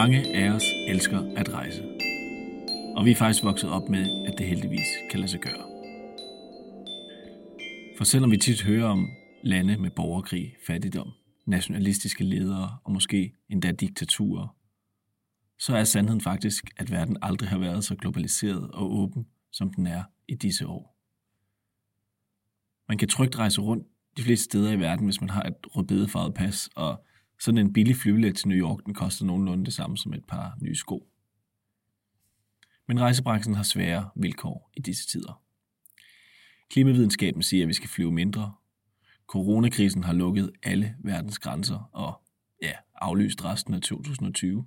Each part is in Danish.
Mange af os elsker at rejse. Og vi er faktisk vokset op med, at det heldigvis kan lade sig gøre. For selvom vi tit hører om lande med borgerkrig, fattigdom, nationalistiske ledere og måske endda diktaturer, så er sandheden faktisk, at verden aldrig har været så globaliseret og åben, som den er i disse år. Man kan trygt rejse rundt de fleste steder i verden, hvis man har et rødbedefarvet pas, og sådan en billig flybillet til New York, den koster nogenlunde det samme som et par nye sko. Men rejsebranchen har svære vilkår i disse tider. Klimavidenskaben siger, at vi skal flyve mindre. Coronakrisen har lukket alle verdens grænser og ja, aflyst resten af 2020.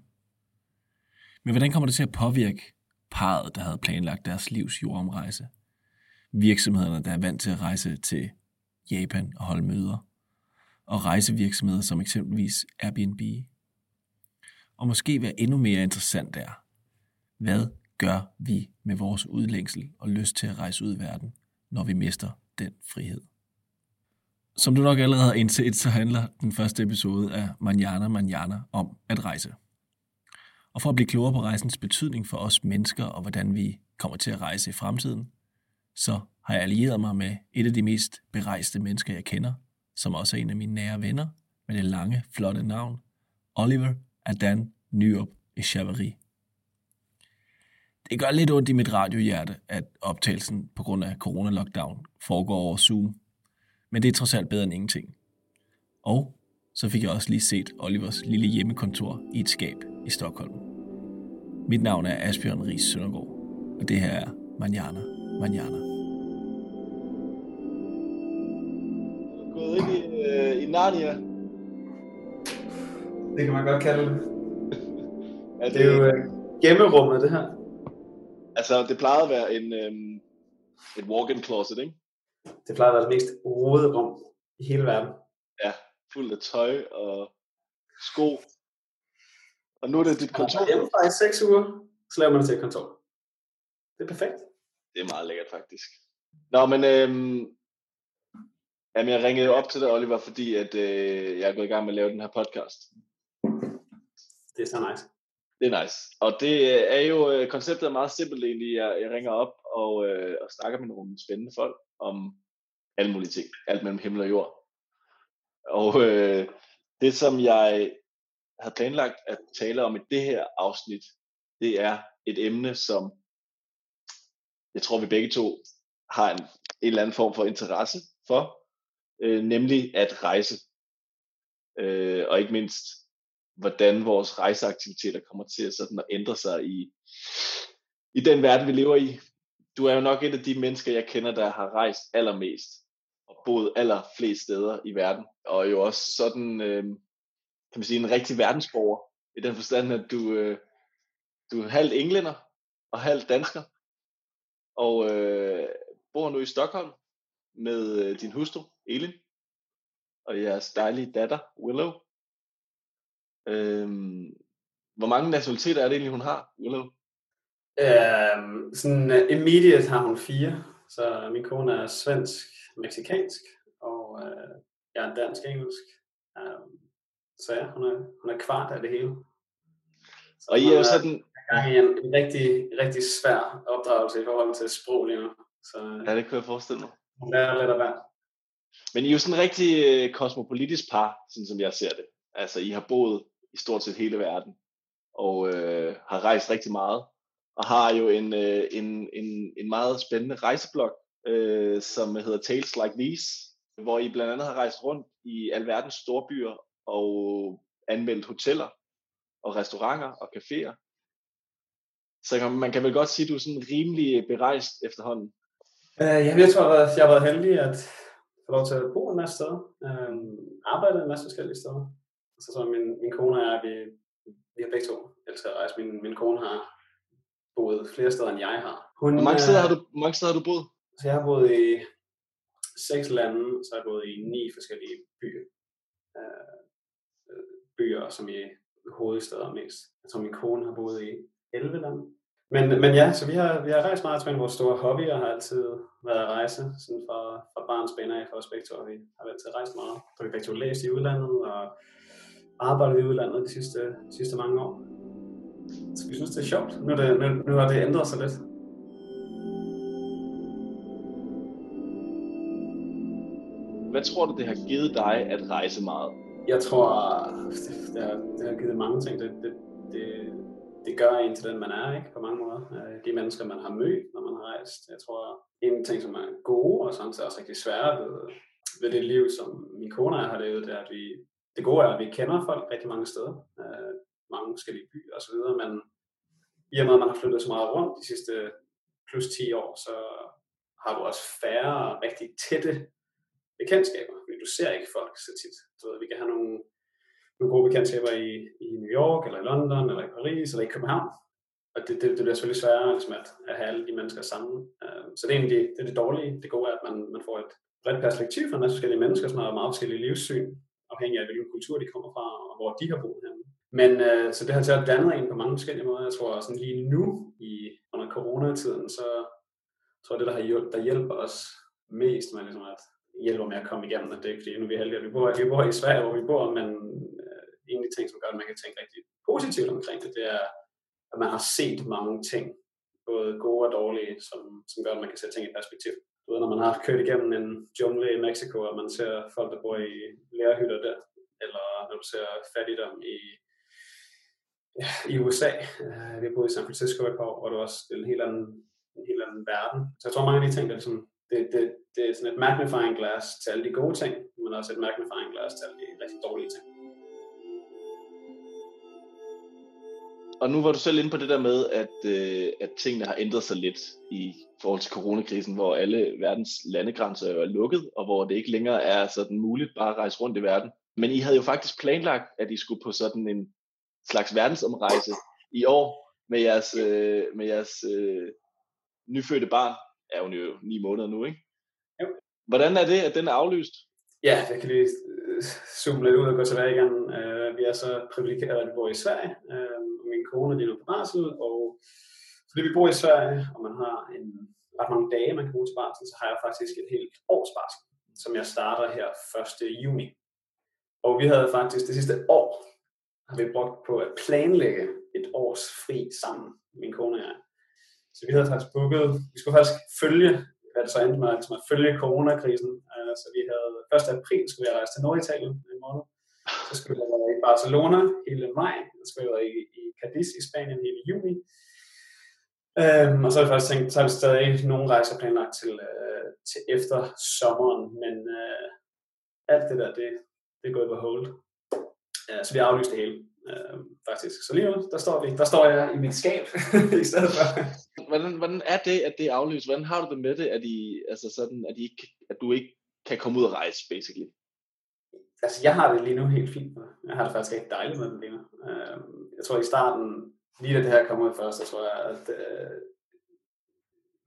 Men hvordan kommer det til at påvirke parret, der havde planlagt deres livs jordomrejse? Virksomhederne, der er vant til at rejse til Japan og holde møder? Og rejsevirksomheder som eksempelvis Airbnb? Og måske hvad endnu mere interessant er, hvad gør vi med vores udlængsel og lyst til at rejse ud i verden, når vi mister den frihed? Som du nok allerede har indset, så handler den første episode af Manjana Manjana om at rejse. Og for at blive klogere på rejsens betydning for os mennesker og hvordan vi kommer til at rejse i fremtiden, så har jeg allieret mig med et af de mest berejste mennesker, jeg kender, som også er en af mine nære venner, med det lange, flotte navn, Oliver Adan Nyrup Echeverry. Det gør lidt ondt i mit radiohjerte, at optagelsen på grund af corona-lockdown foregår over Zoom, men det er trods alt bedre end ingenting. Og så fik jeg også lige set Olivers lille hjemmekontor i et skab i Stockholm. Mit navn er Asbjørn Ries Søndergaard, og det her er Manjana Manjana. Narnia. Det kan man godt kalde det. Er Det er jo øh, gemmerummet, det her. Altså, det plejede at være en, øhm, et walk-in closet, ikke? Det plejer at være det mest rode rum i hele verden. Ja, fuldt af tøj og sko. Og nu er det dit kontor. Og hjemmefra i seks uger, så laver man det til et kontor. Det er perfekt. Det er meget lækkert, faktisk. Nå, men øhm, jamen, jeg ringede op til dig, Oliver, fordi at, øh, jeg er gået i gang med at lave den her podcast. Det er så nice. Det er nice. Og det er jo, øh, konceptet er meget simpelt egentlig. Jeg, jeg ringer op og, øh, og snakker med nogle spændende folk om alle mulige ting. Alt mellem himmel og jord. Og øh, det, som jeg havde planlagt at tale om i det her afsnit, det er et emne, som jeg tror, vi begge to har en, en eller anden form for interesse for, øh, nemlig at rejse. Øh, og ikke mindst, hvordan vores rejseaktiviteter kommer til at, sådan at ændre sig i, i den verden, vi lever i. Du er jo nok et af de mennesker, jeg kender, der har rejst allermest og boet allerflest steder i verden. Og jo også sådan, øh, kan man sige, en rigtig verdensborger. I den forstand, at du, øh, du er halvt englænder og halvt dansker. Og øh, bor nu i Stockholm med øh, din hustru, Elin, og jeres dejlige datter, Willow. Øhm, hvor mange nationaliteter er det egentlig, hun har, Willow? Øhm, sådan uh, immediate har hun fire. Så min kone er svensk, meksikansk, og øh, jeg er dansk, engelsk. Um, så ja, hun er, hun er kvart af det hele. Så Og I er jo sådan, gang i en, en rigtig, rigtig svær opdragelse i forhold til sprog lige nu. Så ja, det kan jeg forestille mig. hun lærer lidt af hvert. Men I er jo sådan en rigtig øh, kosmopolitisk par, sådan som jeg ser det. Altså, I har boet i stort set hele verden, og øh, har rejst rigtig meget, og har jo en, øh, en, en, en meget spændende rejseblog, øh, som hedder Tales Like These, hvor I blandt andet har rejst rundt i alverdens storbyer og anmeldt hoteller og restauranter og caféer. Så kan- man kan vel godt sige, at du er sådan rimelig berejst efterhånden. Uh, jeg tror, at jeg har været heldig at få lov til at bo en masse steder. Uh, arbejde en masse forskellige steder. Så jeg, min, min kone og jeg, vi, vi har begge to elsker at rejse. Min, min kone har boet flere steder, end jeg har. Hun, Hvor mange øh, steder har du, hvor mange steder har du boet? Så jeg har boet i seks lande, så har jeg boet i ni forskellige byer. Uh, byer, som i hovedsteder mest. Jeg tror, min kone har boet i 11 lande. Men, men ja, så vi har, vi har rejst meget, men vores store hobbyer har altid været at rejse, sådan fra, fra barns ben af for os begge to, og vi har altid rejst meget. Så vi begge to læst i udlandet og arbejdet i udlandet de sidste, de sidste mange år. Så vi synes, det er sjovt. Nu, er det, nu, nu har det ændret sig lidt. Hvad tror du, det har givet dig at rejse meget? Jeg tror, det, det, har, det har givet mange ting. Det, det, det, det gør en til den, man er, ikke? På mange måder. Øh, de mennesker, man har mødt, når man har rejst. Jeg tror, en ting, som er gode, og samtidig også rigtig svære ved, ved det liv, som min kone og jeg har levet, det er, at vi, det gode er, at vi kender folk rigtig mange steder. Øh, mange forskellige byer osv., men i og med, at man har flyttet så meget rundt de sidste plus 10 år, så har du også færre rigtig tætte bekendtskaber, fordi du ser ikke folk så tit. Så vi kan have nogle, nogle gode bekendtskaber i, i New York, eller i London, eller i Paris, eller i København. Og det, det, det bliver selvfølgelig sværere ligesom at, at have alle de mennesker sammen. Øh, så det er egentlig det, er det dårlige. Det gode er, at man, man får et bredt perspektiv fra en masse forskellige mennesker, som har meget forskellige livssyn, afhængig af hvilken kultur de kommer fra, og hvor de har boet henne. Men øh, så det har til at danne en på mange forskellige måder. Jeg tror sådan lige nu, i, under coronatiden, så tror jeg det, der, har hjulpet, der hjælper os mest med ligesom at hjælper med at komme igennem, og det er ikke fordi, nu er vi heldige, at vi bor, vi bor i Sverige, hvor vi bor, men en af de ting, som gør, at man kan tænke rigtig positivt omkring det, det er, at man har set mange ting, både gode og dårlige, som, som gør, at man kan sætte ting i perspektiv. Du ved, når man har kørt igennem en jungle i Mexico, og man ser folk, der bor i lærerhytter der, eller når du ser fattigdom i, ja, i USA. Øh, vi har boet i San Francisco et par år, hvor det også er en helt anden, en helt anden verden. Så jeg tror, mange af de ting, der ligesom det, det, det er sådan et magnifying glass til alle de gode ting, men også et magnifying glass til alle de rigtig dårlige ting. Og nu var du selv inde på det der med, at, øh, at tingene har ændret sig lidt i forhold til coronakrisen, hvor alle verdens landegrænser er lukket, og hvor det ikke længere er sådan muligt bare at rejse rundt i verden. Men I havde jo faktisk planlagt, at I skulle på sådan en slags verdensomrejse i år med jeres, øh, med jeres øh, nyfødte barn er hun jo ni måneder nu, ikke? Jo. Hvordan er det, at den er aflyst? Ja, det kan lige øh, zoome lidt ud og gå tilbage igen. Uh, vi er så privilegerede, at vi bor i Sverige, uh, corona min kone nu på barsel, og fordi vi bor i Sverige, og man har en ret mange dage, man kan bruge til barsel, så har jeg faktisk et helt års barsel, som jeg starter her 1. juni. Og vi havde faktisk det sidste år, har vi brugt på at planlægge et års fri sammen, min kone og jeg. Så vi havde faktisk booket, vi skulle faktisk følge, hvad det så endte med, altså at følge coronakrisen. Øh, så vi havde 1. april skulle vi rejse til Norditalien en måned. Så skulle jeg være i Barcelona hele maj. Så skulle jeg være i, i Cadiz i Spanien hele juni. Øhm, og så har jeg faktisk tænkt, så har vi stadig nogle rejser planlagt til, øh, til efter sommeren, men øh, alt det der, det, det er gået på hold. Uh, så vi har aflyst det hele, øh, faktisk. Så lige nu, der står, vi, der står jeg i mit skab i stedet for hvordan, hvordan er det, at det er aflyst? Hvordan har du det med det, at, I, altså sådan, at, I ikke, at du ikke kan komme ud og rejse, basically? Altså, jeg har det lige nu helt fint. Jeg har det faktisk rigtig dejligt med det lige nu. Øhm, jeg tror i starten, lige da det her kom ud først, så tror jeg, at øh,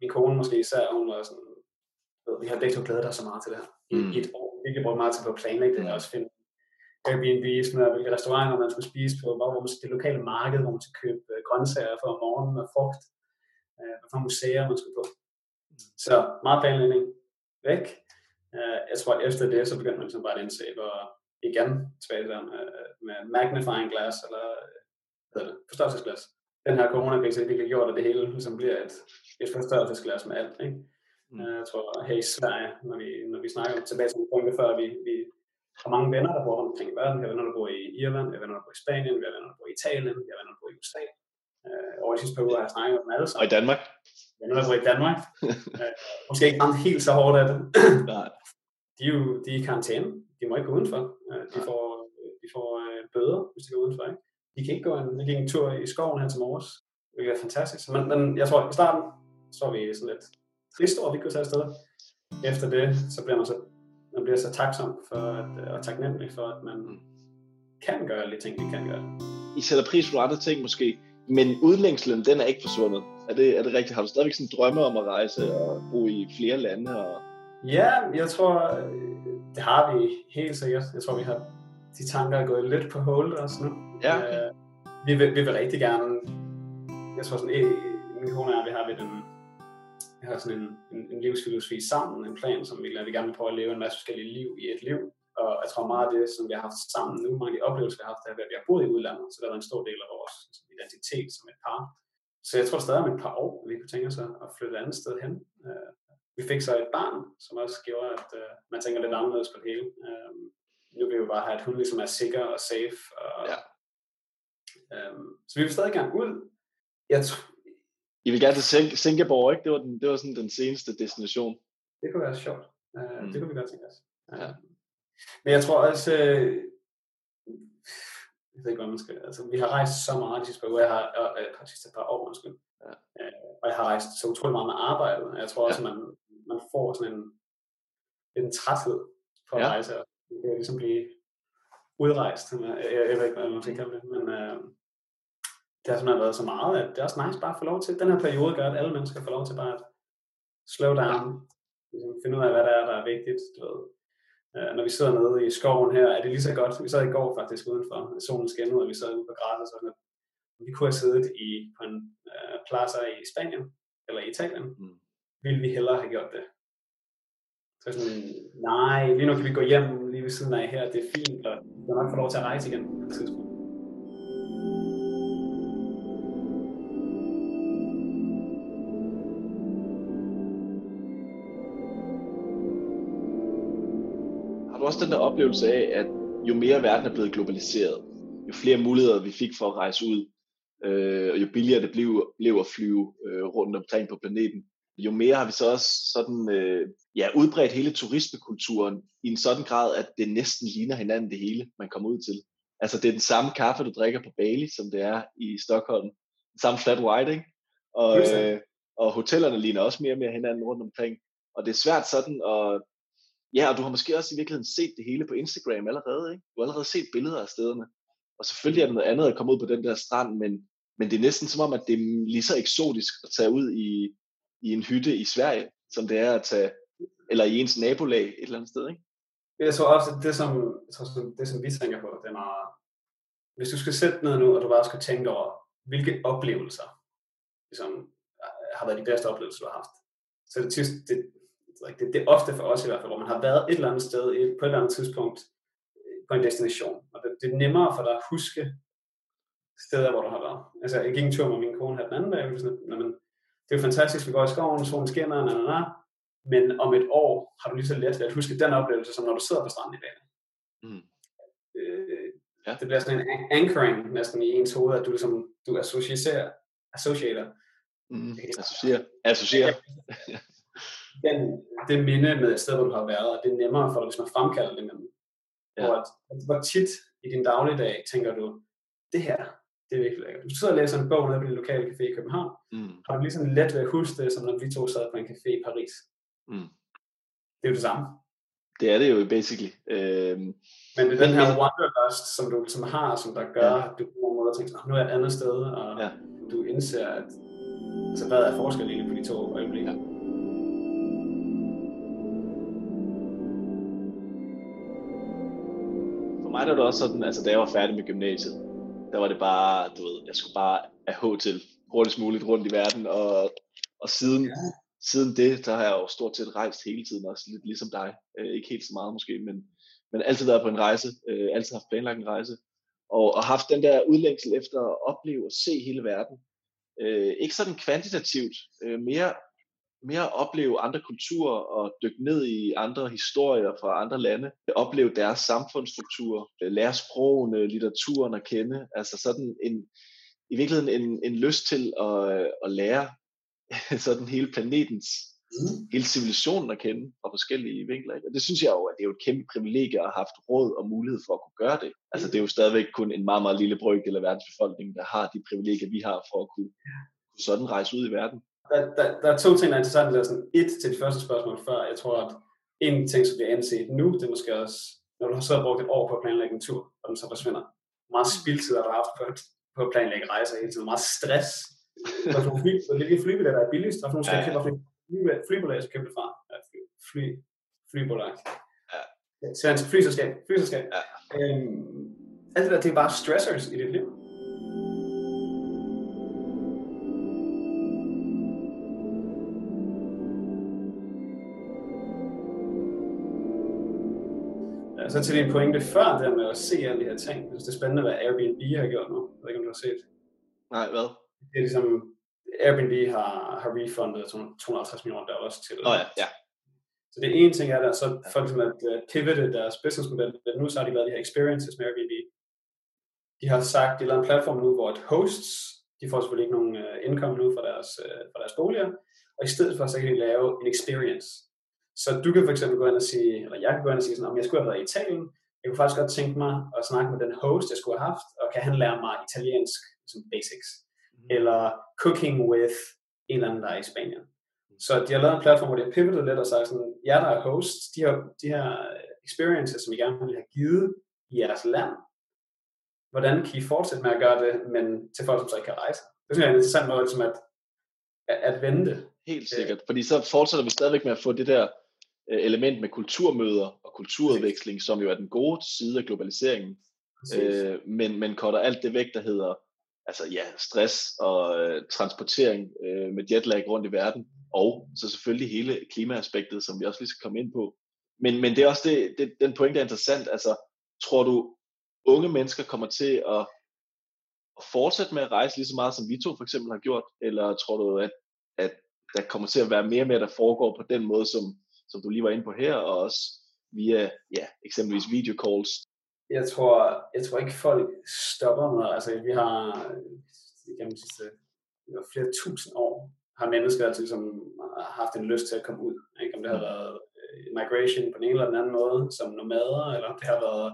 min kone måske især, hun var sådan, vi har begge to glædet os så meget til det her. I mm. et år. Vi har brugt meget tid på at planlægge det, og også finde Airbnb's med, hvilke restauranter man skulle spise på, hvor man det lokale marked, hvor man skulle købe øh, grøntsager for om morgenen og frugt øh, hvilke museer man skulle på. Så meget planlægning væk. Øh, jeg tror, at efter det, så begynder man ligesom bare at indse, hvor igen tilbage der med, med magnifying glass, eller hvad det, forstørrelsesglas. Den her coronakrise har virkelig gjort, at det hele ligesom bliver et, et forstørrelsesglas med alt. Ikke? Mm. Øh, jeg tror, her i Sverige, når vi, når vi snakker tilbage til punktet før, vi, vi har mange venner, der bor rundt omkring i verden. Vi har venner, der bor i Irland, vi har venner, der bor i Spanien, vi har venner, der bor i Italien, vi har venner, der bor i USA. Øh, over de sidste par uger har jeg snakket med dem alle sammen. Og i Danmark? Ja, nu er jeg i Danmark. øh, måske ikke ramt helt så hårdt af det. Nej. De er jo de er i karantæne. De må ikke gå udenfor. Øh, de får, de får øh, bøder, hvis de går udenfor. Ikke? De kan ikke gå en, de en tur i skoven her til morges. Det er fantastisk. Men, men jeg tror, at i starten, så var vi sådan lidt trist over, at vi kunne tage afsted. Efter det, så bliver man så, man bliver så taksom for at, og taknemmelig for, at man kan gøre alle de ting, vi kan gøre. I sætter pris på andre ting måske. Men udlængslen, den er ikke forsvundet. Er det, er det rigtigt? Har du stadigvæk sådan drømme om at rejse og bo i flere lande? Og... Ja, jeg tror, det har vi helt sikkert. Jeg tror, vi har de tanker er gået lidt på hold også nu. Ja, okay. uh, vi, vil, vi vil rigtig gerne, jeg tror sådan, i, min kone og jeg, vi har lidt en, vi har sådan en, en, en livsfilosofi sammen, en plan, som vi, vi gerne vil prøve at leve en masse forskellige liv i et liv. Og jeg tror meget af det, som vi har haft sammen nu, mange af de oplevelser, vi har haft, er, at vi har boet i udlandet, så der er en stor del af vores, altså, identitet som et par. Så jeg tror stadig om et par år, at vi kunne tænke os at flytte et andet sted hen. Øh, vi fik så et barn, som også gjorde, at øh, man tænker lidt anderledes på det hele. Øh, nu vil vi jo bare have, at hun ligesom er sikker og safe. Og, Ja. øhm, så vi vil stadig gerne ud. Jeg tror, I vil gerne til Sing- Singapore, ikke? Det var, den, det var sådan den seneste destination. det kunne være sjovt. Uh, Mm. mm. Det kunne vi godt tænke os. Ja. Men jeg tror også, øh, jeg ved ikke, hvad man skal, altså vi har rejst så meget de sidste par jeg har, øh, øh, de sidste par år, undskyld. Ja. Uh, og jeg har rejst så utrolig meget med arbejdet, og jeg tror også, at man, man får sådan en, en træthed på at Ja. rejse, og det kan ligesom blive udrejst. Jeg, jeg, jeg ved ikke, hvad man skal kalde det, men uh, det har simpelthen været så meget, at det er også nice bare at få lov til, den her periode gør, at alle mennesker får lov til bare at slow down, ligesom finde ud af, hvad der er, der er vigtigt, du ved. Uh, når vi sidder nede i skoven her, er det lige så godt. Vi sad i går faktisk udenfor, solen skinnede, og vi sad ude på græsset, så sådan, at vi kunne have siddet i, på en uh, plaza i Spanien, eller i Italien, Mm. ville vi hellere have gjort det. Så sådan, nej, lige nu kan vi gå hjem lige ved siden af her, det er fint, og vi nok få lov til at rejse igen på et tidspunkt. Også den der oplevelse af, at jo mere verden er blevet globaliseret, jo flere muligheder vi fik for at rejse ud, øh, og jo billigere det blev, blev at flyve øh, rundt omkring på planeten, jo mere har vi så også sådan, øh, ja, udbredt hele turismekulturen i en sådan grad, at det næsten ligner hinanden det hele, man kommer ud til. Altså det er den samme kaffe, du drikker på Bali, som det er i Stockholm. Den samme flat white, ikke? Og, øh, og hotellerne ligner også mere og mere hinanden rundt omkring. Og det er svært sådan at, Ja, og du har måske også i virkeligheden set det hele på Instagram allerede, ikke? Du har allerede set billeder af stederne. Og selvfølgelig er det noget andet at komme ud på den der strand, men, men det er næsten som om, at det er lige så eksotisk at tage ud i, i en hytte i Sverige, som det er at tage, eller i ens nabolag et eller andet sted, ikke? Jeg tror også, at det som, jeg tror, som- det, som vi tænker på, det er meget, hvis du skal sætte ned nu, og du bare skal tænke over, hvilke oplevelser ligesom, har været de bedste oplevelser, du har haft. Så det, tit, det, det, det er ofte for os i hvert fald, hvor man har været et eller andet sted et, på et eller andet tidspunkt øh, på en destination. Og det, det er nemmere for dig at huske steder, hvor du har været. Altså, jeg gik en tur med min kone her den anden dag, og sådan, "Nå, men, det er jo fantastisk, vi går i skoven, solen skinner, na, na, na. men om et år har du lige så let ved at huske den oplevelse, som når du sidder på stranden i Bali. Mm. Øh, Ja. Det bliver sådan en an- anchoring næsten i ens hoved, at du ligesom, du associerer, associater Mm. Associere. Associere. den, det minde med et sted, hvor du har været, og det er nemmere for dig, hvis man fremkalder det minde. Ja. Ja. Hvor, at, hvor tit i din dagligdag tænker du, det her, det er virkelig lækkert. Du sidder og læser en bog nede på din lokale café i København, Mm. har du lige sådan let ved at huske det, som når vi to sad på en café i Paris. Mm. Det er jo det samme. Det er det jo basically. Øhm, Men det er den her wanderlust, som du ligesom har, som der gør, Ja. at du på en måde tænker, "Nå, nu er jeg et andet sted, og Ja. du indser, at altså, hvad er forskellen egentlig på de to øjeblikke? Ja. Mig der var det også sådan, altså da jeg var færdig med gymnasiet, der var det bare, du ved, jeg skulle bare af H til hurtigst muligt rundt i verden, og, og siden, Ja. siden det, der har jeg jo stort set rejst hele tiden, også lidt ligesom dig. Øh, ikke helt så meget måske, men, men altid været på en rejse, øh, altid haft planlagt en rejse, og, og haft den der udlængsel efter at opleve og se hele verden. Øh, ikke sådan kvantitativt, øh, mere mere at opleve andre kulturer og dykke ned i andre historier fra andre lande, opleve deres samfundsstruktur, øh, lære sprogene, litteraturen at kende, altså sådan en, i virkeligheden en, en lyst til at, øh, at lære sådan hele planetens, Mm. hele civilisationen at kende fra forskellige vinkler. Og det synes jeg jo, at det er jo et kæmpe privilegie at have haft råd og mulighed for at kunne gøre det. Altså det er jo stadigvæk kun en meget, meget lille brøkdel af verdens befolkning, der har de privilegier, vi har for at kunne, kunne sådan rejse ud i verden. Der, der, der er to ting, der er interessante. Der er sådan et til de første spørgsmål før. Jeg tror, at en ting, som bliver anset nu, det er måske også, når du har så brugt et år på at planlægge en tur, og den så forsvinder. Meget spildtid har du haft på, på at planlægge rejser hele tiden? Meget stress? Hvor nogle fly, hvilke flybilletter er billigst? Og nogle skal Ja, købe, fly- flybilletter skal købe det fra? Ja, fly, fly, flybolag. Ja. Svensk flyselskab. flyselskab. Ja. Øhm, alt det der, det er bare stressors i dit liv. Så til din pointe før, der med at se alle de her ting. Jeg synes, det er spændende, hvad Airbnb har gjort nu. Jeg ved ikke, om du har set. Nej, hvad? Det er ligesom, Airbnb har, har refundet 250 millioner dollars til. Nå ja, ja. Så det ene ting er der, så for eksempel at uh, pivote deres businessmodel. Nu så har de lavet de her experiences med Airbnb. De har sagt, de har lavet en platform nu, hvor et hosts, de får selvfølgelig ikke nogen uh, income nu fra deres, uh, fra deres boliger, og i stedet for, så kan de lave en experience. Så du kan for eksempel gå ind og sige, eller jeg kan gå ind og sige sådan, om jeg skulle have været i Italien, jeg kunne faktisk godt tænke mig at snakke med den host, jeg skulle have haft, og kan han lære mig italiensk, som basics. Mm. Eller cooking with en eller anden, der er i Spanien. Så de har lavet en platform, hvor de har pivotet lidt og sagt sådan, jer der er hosts, de har de her experiences, som I gerne vil have givet i jeres land, hvordan kan I fortsætte med at gøre det, men til folk, som så ikke kan rejse? Det synes jeg er en interessant måde, som at, at, at vente. Helt sikkert, fordi så fortsætter vi stadigvæk med at få det der øh, element med kulturmøder og kulturudveksling, som jo er den gode side af globaliseringen, øh, men, men cutter alt det væk, der hedder altså ja, stress og øh, transportering øh, med jetlag rundt i verden, og så selvfølgelig hele klimaaspektet, som vi også lige skal komme ind på. Men, men det er også det, det, den point, der er interessant. Altså, tror du, unge mennesker kommer til at, at fortsætte med at rejse lige så meget, som vi to for eksempel har gjort? Eller tror du, at, at der kommer til at være mere med, der foregår på den måde, som, som du lige var inde på her, og også via ja, eksempelvis videocalls? Jeg tror, jeg tror ikke, folk stopper med, altså vi har gennem de sidste flere tusind år har mennesker altid ligesom haft en lyst til at komme ud. Ikke? Om det har mm. været øh, migration på den ene eller den anden måde, som nomader, eller det har været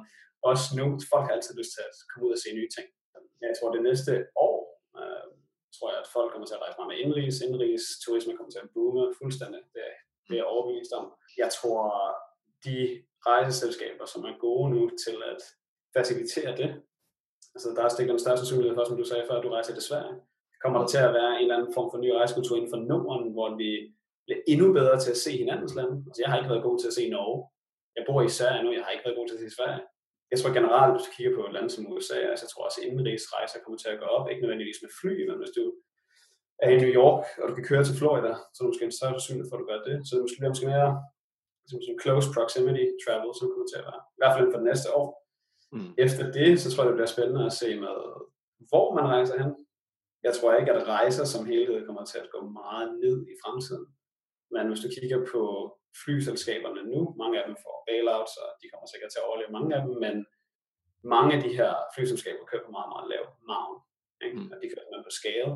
også nu. Folk har altid lyst til at komme ud og se nye ting. Jeg tror, det næste år, øh, tror jeg, at folk kommer til at rejse meget med indrigs. Indrigs turisme kommer til at boome fuldstændig. Det, det er jeg overbevist om. Jeg tror, de rejseselskaber, som er gode nu til at facilitere det, altså der er stikket den største sandsynlighed for, som du sagde før, at du rejser til Sverige kommer der til at være en eller anden form for ny rejsekultur inden for Norden, hvor vi bliver endnu bedre til at se hinandens lande. Altså, jeg har ikke været god til at se Norge. Jeg bor i Sverige nu, jeg har ikke været god til at se Sverige. Jeg tror generelt, hvis du kigger på et land som USA, altså jeg tror også, at indenrigsrejser kommer til at gå op. Ikke nødvendigvis med fly, men hvis du er i New York, og du kan køre til Florida, så er det måske en større sandsynlighed for, at du gør det. Så det måske, måske mere som, som close proximity travel, som kommer til at være. I hvert fald for det næste år. Mm. Efter det, så tror jeg, det bliver spændende at se med, hvor man rejser hen. Jeg tror ikke, at rejser som helhed kommer til at gå meget ned i fremtiden. Men hvis du kigger på flyselskaberne nu, mange af dem får bailouts, og de kommer sikkert til at overleve mange af dem, men mange af de her flyselskaber kører på meget, meget lav maven. Ikke? Mm. Og de kører på skade,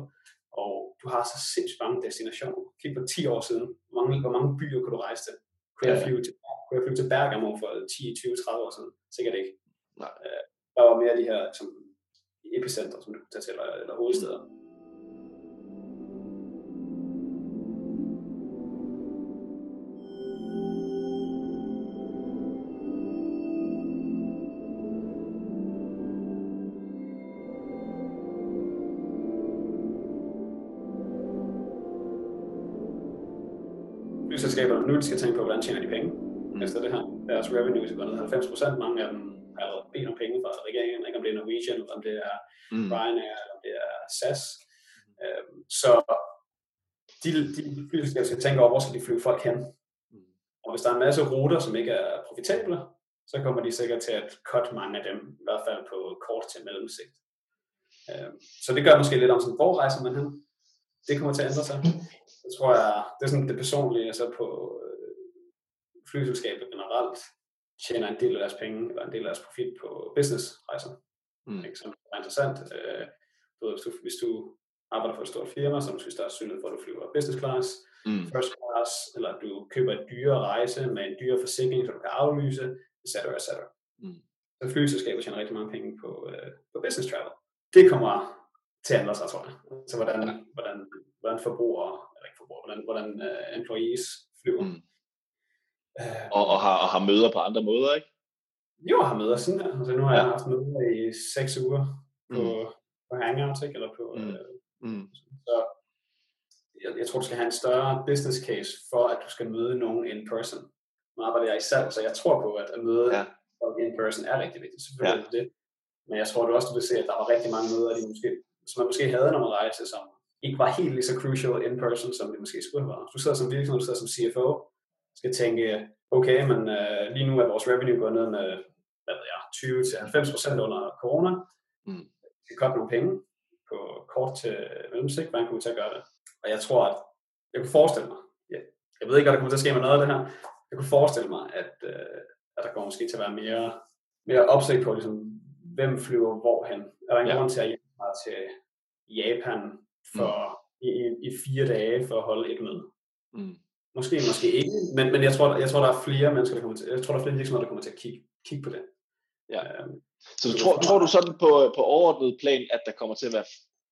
og du har så sindssygt mange destinationer. Kig på 10 år siden, hvor mange, hvor mange byer kunne du rejse til? Kunne jeg flyve til, kunne jeg flyve til Bergamo for 10, 20, 30 år siden? Sikkert ikke. Nej. Øh, der var mere de her som epicenter, som du kan tage til, eller, eller hovedsteder. flyselskaberne nu skal tænke på, hvordan tjener de penge mm. efter det her. Deres revenue er gået ned 90 procent. Mange af dem har allerede bedt om penge fra regeringen, ikke om det er Norwegian, eller om det er mm. Ryanair, eller om det er SAS. Mm. Øhm, så de, de flyselskaber skal tænke over, hvor skal de flyve folk hen. Mm. Og hvis der er en masse ruter, som ikke er profitable, så kommer de sikkert til at cut mange af dem, i hvert fald på kort til mellemsigt. Øhm, så det gør måske lidt om sådan, hvor rejser man hen? Det kommer til at ændre sig. Det tror jeg, det er sådan det personlige, altså på øh, flyselskaber generelt, tjener en del af deres penge, eller en del af deres profit på businessrejser. Mm. Ikke? Som er interessant. Øh, hvis, du, hvis du arbejder for et stort firma, så er måske større synlighed for, at du flyver business class, mm. first class, eller du køber et dyre rejse med en dyre forsikring, så du kan aflyse, etc. etc. Mm. Så flyselskaber tjener rigtig mange penge på, øh, på business travel. Det kommer til at ændre sig, tror jeg. Så hvordan, hvordan, hvordan forbrugere, eller ikke forbrugere, hvordan, hvordan uh, employees flyver. Mm. Uh, og, og, har, og har møder på andre måder, ikke? Jo, jeg har møder sådan her. Altså, nu har ja. jeg haft møder i seks uger på, mm. på Hangouts, ikke? Eller på, mm. Uh, mm. Så jeg, jeg tror, du skal have en større business case for, at du skal møde nogen in person. Nu arbejder jeg i salg, så jeg tror på, at at møde ja. folk in person er rigtig vigtigt. Selvfølgelig ja. det. Men jeg tror du også, du vil se, at der var rigtig mange møder, de måske som man måske havde, når man rejste, som ikke var helt lige så crucial in person, som det måske skulle have været. Du sidder som virksomhed, du sidder som CFO, skal tænke, okay, men uh, lige nu er vores revenue gået ned med, hvad ved jeg, 20-90% under corona. Mm. Vi købe nogle penge. på kort til mellemsigt, hvordan kommer vi til at gøre det. Og jeg tror, at jeg kunne forestille mig, ja, jeg ved ikke, hvad der kommer til at ske med noget af det her, jeg kunne forestille mig, at, øh, at der kommer måske til at være mere, mere opsigt på, ligesom, hvem flyver hvorhen. Er der en ja. grund til at jeg til Japan for, mm. i, i fire dage for at holde et møde? Mm. Måske, måske ikke, men, men jeg, tror, jeg tror, der er flere mennesker, der kommer til, jeg tror, der er flere virksomheder, der kommer til at kigge, kigge på det. Ja. Øhm, så du tror, tror du sådan på, på overordnet plan, at der kommer til at være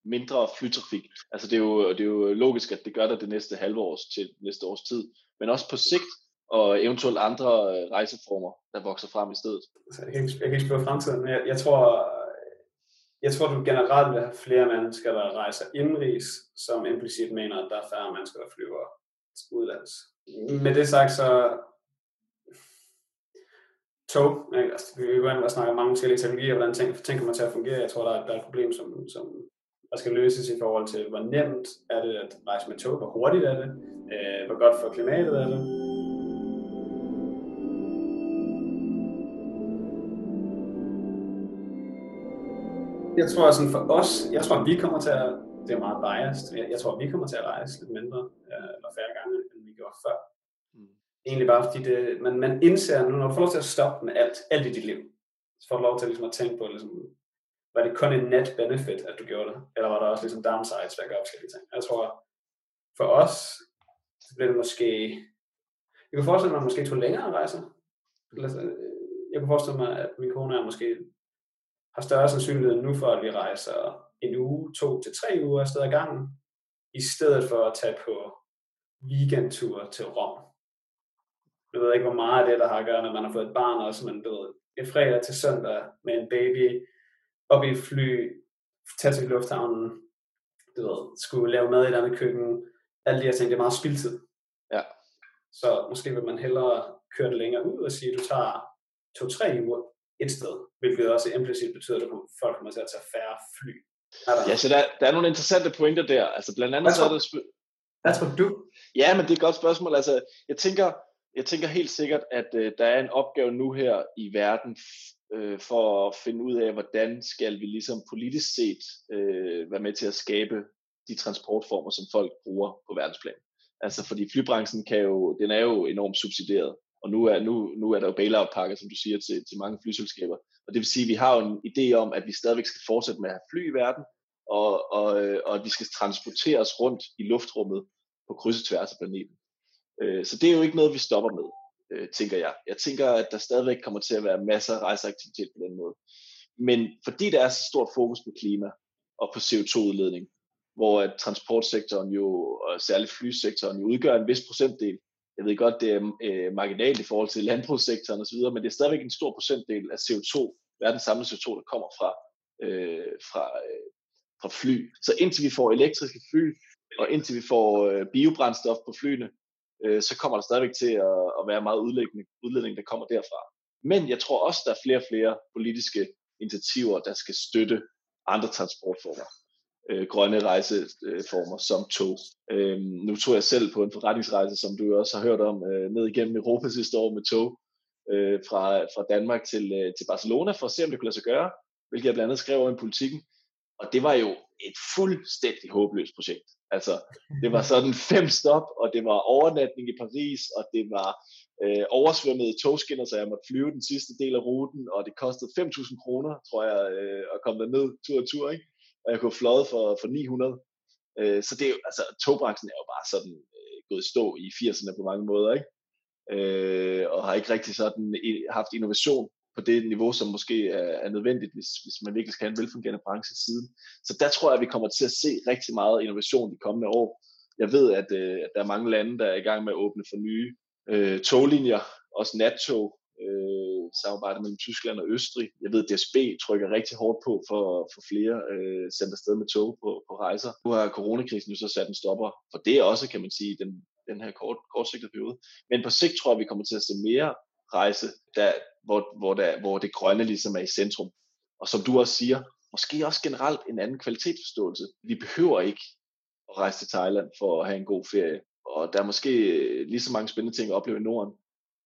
mindre flytrafik? Altså det er, jo, det er jo logisk, at det gør der det næste halve års til næste års tid, men også på sigt, og eventuelt andre øh, rejseformer, der vokser frem i stedet. Altså, jeg, kan ikke, jeg kan ikke spørge fremtiden, men jeg, jeg tror, jeg tror, du generelt vil have flere mennesker, der rejser indrigs, som implicit mener, at der er færre mennesker, der flyver udlands. Med det sagt, så tog, ikke? Altså, vi vil gå snakke om mange forskellige teknologier, hvordan ting, ting kommer til at fungere. Jeg tror, der er, der er et problem, som, som der skal løses i forhold til, hvor nemt er det at rejse med tog, hvor hurtigt er det, øh, hvor godt for klimatet er det. Jeg tror sådan for os, jeg tror, at vi kommer til at, det er meget biased, jeg, jeg tror, at vi kommer til at rejse lidt mindre, øh, eller færre gange, end vi gjorde før. Mm. Egentlig bare fordi det, man, man indser nu, når du får lov til at stoppe med alt, alt i dit liv, så får du lov til ligesom, at tænke på, ligesom, var det kun en net benefit, at du gjorde det? Eller var der også ligesom downsides at gøre forskellige ting? Jeg tror, for os, så blev det måske... Jeg kunne forestille mig, at man måske tog længere rejser. Jeg kunne forestille mig, at min kone er måske har større sandsynlighed nu for, at vi rejser en uge, to til tre uger afsted ad gangen, i stedet for at tage på weekendtur til Rom. Jeg ved ikke, hvor meget af det, der har at gøre, når man har fået et barn også, men du ved, et fredag til søndag med en baby, op i et fly, tage til lufthavnen, du ved, skulle lave mad i et andet køkken, alle de her ting, det er meget spildtid. Ja. Så måske vil man hellere køre det længere ud og sige, at du tager to-tre uger et sted, hvilket også implicit betyder, at folk kommer til at tage færre fly. Ja, så der, der er nogle interessante pointer der. Altså blandt andet så er det... Hvad tror du? Ja, men det er et godt spørgsmål. Altså, jeg tænker, jeg tænker helt sikkert, at uh, der er en opgave nu her i verden øh, for at finde ud af, hvordan skal vi ligesom politisk set øh, være med til at skabe de transportformer, som folk bruger på verdensplan. Altså fordi flybranchen kan jo, den er jo enormt subsidieret, og nu er, nu, nu er der jo bailout-pakker, som du siger, til, til mange flyselskaber. Og det vil sige, at vi har jo en idé om, at vi stadigvæk skal fortsætte med at have fly i verden, og, og, øh, og at vi skal transporteres rundt i luftrummet på kryds og tværs af planeten. Øh, så det er jo ikke noget, vi stopper med øh, tænker jeg. Jeg tænker, at der stadigvæk kommer til at være masser af rejseaktivitet på den måde. Men fordi der er så stort fokus på klima og på CO2-udledning, hvor at transportsektoren jo, og særligt flysektoren, jo udgør en vis procentdel. Jeg ved godt, det er øh, marginalt i forhold til landbrugssektoren osv., men det er stadigvæk en stor procentdel af CO2, verdens samlede CO2, der kommer fra, øh, fra, øh, fra fly. Så indtil vi får elektriske fly, og indtil vi får øh, biobrændstof på flyene, øh, så kommer der stadigvæk til at, at være meget udledning, udledning, der kommer derfra. Men jeg tror også, der er flere og flere politiske initiativer, der skal støtte andre transportformer. Øh, grønne rejseformer som tog. Øh, nu tog jeg selv på en forretningsrejse, som du også har hørt om, øh, ned igennem Europa sidste år med tog øh, fra, fra Danmark til, øh, til Barcelona, for at se, om det kunne lade sig gøre, hvilket jeg blandt andet skrev over i politikken. Og det var jo et fuldstændig håbløst projekt. Altså, det var sådan fem stop, og det var overnatning i Paris, og det var øh, oversvømmede togskinner, så jeg måtte flyve den sidste del af ruten, og det kostede 5.000 kroner, tror jeg, øh, at komme derned tur og tur, ikke? Og jeg kunne fløjet for, for 900. Øh, så det er jo, altså, togbranchen er jo bare sådan øh, gået i stå i 80'erne på mange måder, ikke? Øh, og har ikke rigtig sådan haft innovation på det niveau, som måske er, er nødvendigt, hvis, hvis man virkelig skal have en velfungerende branche siden. Så der tror jeg, at vi kommer til at se rigtig meget innovation de kommende år. Jeg ved, at, øh, at der er mange lande, der er i gang med at åbne for nye øh, toglinjer, også nattog, øh, samarbejde mellem Tyskland og Østrig. Jeg ved, at DSB trykker rigtig hårdt på for at få flere øh, sendt afsted med tog på, på rejser. Nu har coronakrisen jo så sat en stopper for det også, kan man sige, den, den her kort, kortsigtede periode. Men på sigt tror jeg, at vi kommer til at se mere rejse, der, hvor, hvor, der, hvor det grønne ligesom er i centrum. Og som du også siger, måske også generelt en anden kvalitetsforståelse. Vi behøver ikke at rejse til Thailand for at have en god ferie. Og der er måske lige så mange spændende ting at opleve i Norden.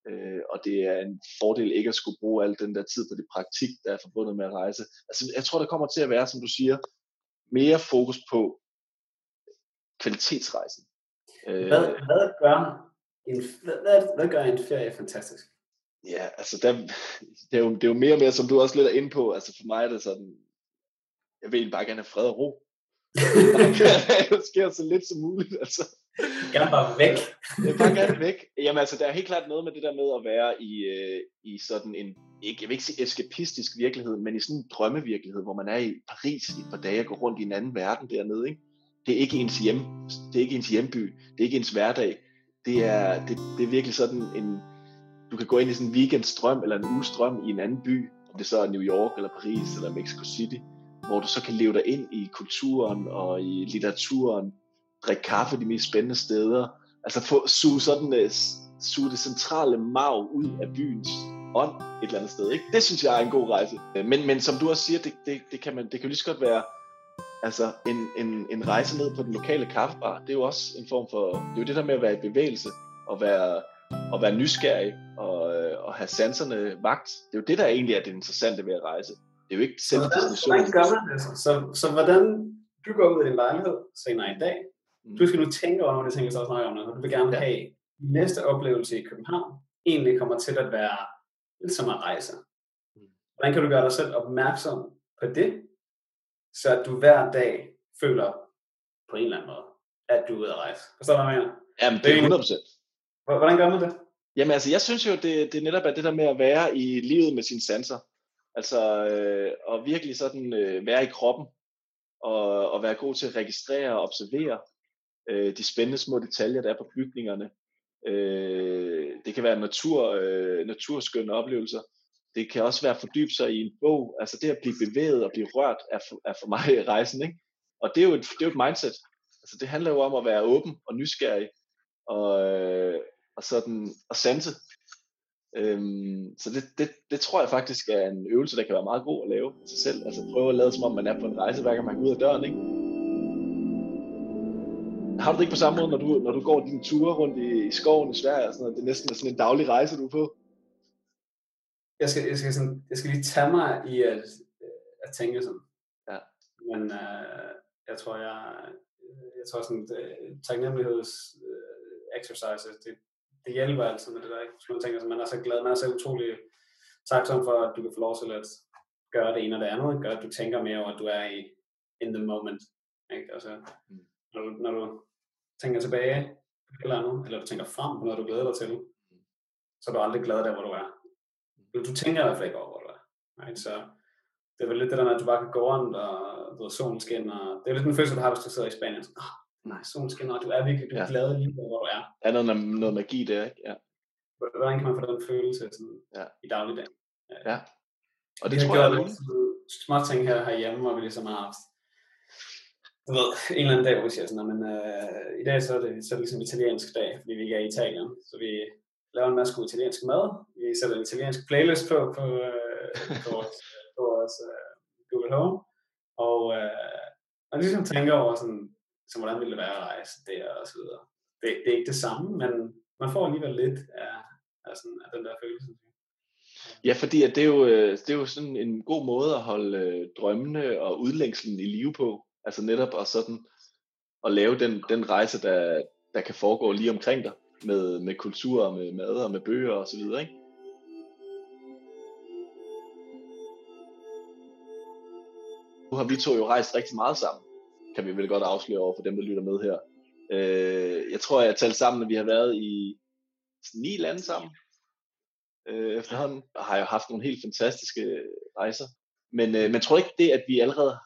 Øh, og det er en fordel ikke at skulle bruge al den der tid på det praktik, der er forbundet med at rejse. Altså, jeg tror, der kommer til at være, som du siger, mere fokus på kvalitetsrejsen. Hvad, hvad, gør en, hvad, hvad, hvad gør en ferie fantastisk? Ja, altså der, det, er jo, det er jo mere og mere, som du også lidt er inde på, altså for mig er det sådan, jeg vil bare gerne have fred og ro. det sker så lidt som muligt, altså. Gerne bare væk. jeg bare gerne væk. Jamen altså, der er helt klart noget med det der med at være i, øh, i sådan en, ikke, jeg vil ikke sige eskapistisk virkelighed, men i sådan en drømmevirkelighed, hvor man er i Paris i et par dage og går rundt i en anden verden dernede, ikke? Det er ikke ens hjem, det er ikke ens hjemby, det er ikke ens hverdag. Det er, det, det er virkelig sådan en, du kan gå ind i sådan en weekendstrøm eller en ugestrøm i en anden by, om det så er New York eller Paris eller Mexico City, hvor du så kan leve dig ind i kulturen og i litteraturen, drikke kaffe de mest spændende steder, altså få, suge, sådan, uh, suge det centrale mag ud af byens ånd et eller andet sted. Ikke? Det synes jeg er en god rejse. Men, men som du også siger, det, det, det, kan man, det kan jo lige så godt være altså en, en, en rejse ned på den lokale kaffebar. Det er jo også en form for, det er jo det der med at være i bevægelse og være, og være nysgerrig og, øh, og have sanserne vagt. Det er jo det, der egentlig er det interessante ved at rejse. Det er jo ikke selv destination. Hvordan gør man det? Så, så hvordan du går ud i din lejlighed senere i dag. Du skal nu tænke over nogle af de ting, jeg så snakker om, og du vil gerne have næste oplevelse i København egentlig kommer til at være lidt som at rejse. Mm. Hvordan kan du gøre dig selv opmærksom på det, så at du hver dag føler på en eller anden måde, at du er ude at rejse? Forstår du, hvad jeg mener? Jamen, det er 100%. Hvordan gør man det? Jamen altså, jeg synes jo, det, det netop er det der med at være i livet med sine sanser. Altså, øh, og virkelig sådan øh, være i kroppen, og, og være god til at registrere og observere øh, de spændende små detaljer, der er på bygningerne. Øh, det kan være natur, øh, naturskønne oplevelser. Det kan også være at fordybe sig i en bog. Altså det at blive bevæget og blive rørt er for, er for mig rejsen. Ikke? Og det er, jo et, det er jo et mindset. Altså det handler jo om at være åben og nysgerrig og, øh, og sådan og sanse. Øhm, så det, det, det tror jeg faktisk er en øvelse, der kan være meget god at lave sig selv. Altså prøve at lade som om man er på en rejse, hver gang man går ud af døren. Ikke? Har du det ikke på samme måde, når du, når du går dine ture rundt i, i skoven i Sverige? Og sådan noget? Det er næsten sådan en daglig rejse, du er på. Jeg skal, jeg skal, sådan, jeg skal lige tage mig i at, at tænke sådan. Ja. Men uh, jeg tror, jeg, jeg tror sådan, taknemmeligheds uh, exercise, det, det hjælper altid med det der, ikke? Så man tænker, så man er så glad, man er så utrolig taksom for, at du kan få lov til at gøre det ene og det andet, gør, at du tænker mere over, at du er i in the moment, ikke? Altså, mm. når, du, når du tænker tilbage på et eller andet, eller du tænker frem på noget, du glæder dig til, så er du aldrig glad der, hvor du er. Du, du tænker i hvert fald ikke over, hvor du er. Right? Så det er vel lidt det der med, at du bare kan gå rundt, og du ved, solen skinner. Det er lidt den følelse, du har, hvis du sidder i Spanien. Så, oh, nej, solen skinner, og du er virkelig du er ja. glad lige hvor du er. Er noget, noget magi der, ikke? Ja. Hvordan kan man få den følelse sådan, ja. i dagligdagen? Ja. ja. Og det tror jeg, lidt små ting her herhjemme, hvor vi ligesom har haft du ved, en eller anden dag, hvor vi siger sådan, men øh, i dag så er, det, så er det ligesom italiensk dag, fordi vi ikke er i Italien. Så vi laver en masse god italiensk mad. Vi sætter en italiensk playlist på, på, øh, på vores, øh, på vores øh, Google Home. Og, øh, og ligesom tænker over sådan, så hvordan ville det være at rejse der og så videre. Det, det er ikke det samme, men man får alligevel lidt af, af, sådan, af den der følelse. Ja, fordi at det, er jo, øh, det er jo sådan en god måde at holde øh, drømmene og udlængselen i live på. Altså netop at sådan at lave den, den rejse, der, der kan foregå lige omkring dig, med, med kultur og med mad og med bøger og så videre, ikke? Nu har vi to jo rejst rigtig meget sammen, kan vi vel godt afsløre over for dem, der lytter med her. Øh, jeg tror, jeg talte sammen, at vi har været i ni lande sammen øh, efterhånden, og har jo haft nogle helt fantastiske rejser. Men, øh, men tror ikke det, at vi allerede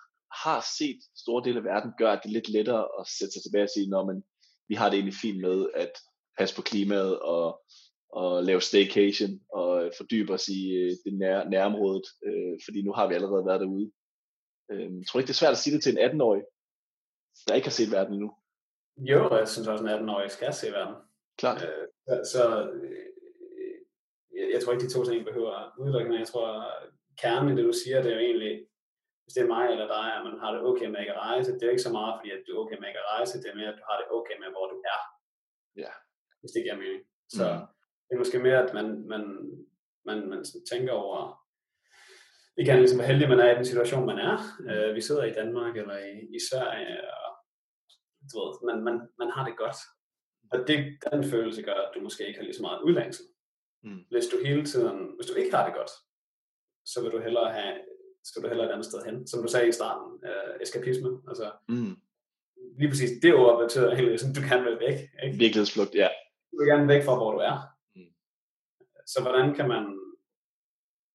har set store dele af verden, gør, at det er lidt lettere at sætte sig tilbage og sige, når man, vi har det egentlig fint med at passe på klimaet og, og lave staycation og fordybe os i øh, det nær, nærområdet, øh, fordi nu har vi allerede været derude. Øh, jeg tror ikke, det er svært at sige det til en 18-årig, der ikke har set verden endnu. Jo, jeg synes også, en 18-årig skal se verden. Klart. Øh, så, øh, jeg tror ikke, de to ting behøver udelukkende. Jeg tror, kernen i det, du siger, det er jo egentlig, hvis det er mig eller dig, at man har det okay med ikke at rejse, det er ikke så meget, fordi at du er okay med ikke at rejse, det er mere, at du har det okay med, hvor du er. Ja. Hvis det giver mening. Så mm. det er måske mere, at man, man, man, man tænker over, igen, ligesom, hvor heldig man er i den situation, man er. Øh, vi sidder i Danmark eller i, i Sverige, og du ved, man, man, man har det godt. Og det, den følelse gør, at du måske ikke har lige så meget udlængsel. Mm. Hvis du hele tiden, hvis du ikke har det godt, så vil du hellere have, skal du hellere et andet sted hen. Som du sagde i starten, øh, eskapisme. Altså, mm. Lige præcis det ord betyder egentlig, at du kan vil væk. Ikke? Virkelighedsflugt, ja. Du vil gerne væk fra, hvor du er. Mm. Så hvordan kan man...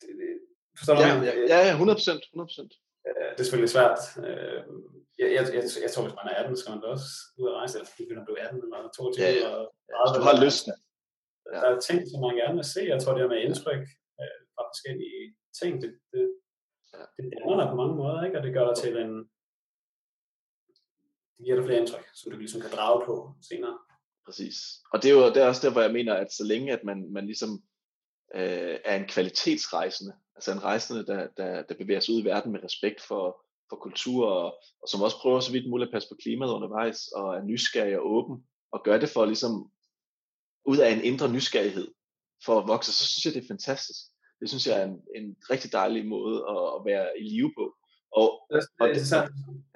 Det, det, forstår du, ja, ja, ja, 100 procent. 100 øh, det er selvfølgelig svært. Øh, jeg, jeg, jeg, jeg tror, hvis man er 18, så skal man da også ud og rejse, eller ikke, om du er 18 eller 22 ja, ja. eller 30. du har lysten. Ja. Der er ting, som man gerne vil se. Jeg tror, det er med indtryk øh, fra forskellige ting, det, det, det danner dig på mange måder, ikke? og det gør dig til en, det giver dig flere indtryk, som du ligesom kan drage på senere. Præcis. Og det er jo det er også der, hvor jeg mener, at så længe at man, man ligesom øh, er en kvalitetsrejsende, altså en rejsende, der, der, der bevæger sig ud i verden med respekt for, for kultur, og, og som også prøver så vidt muligt at passe på klimaet undervejs, og er nysgerrig og åben, og gør det for ligesom, ud af en indre nysgerrighed, for at vokse, så synes jeg, det er fantastisk. Det synes jeg er en, en rigtig dejlig måde at, at være i live på. Og, og det, så,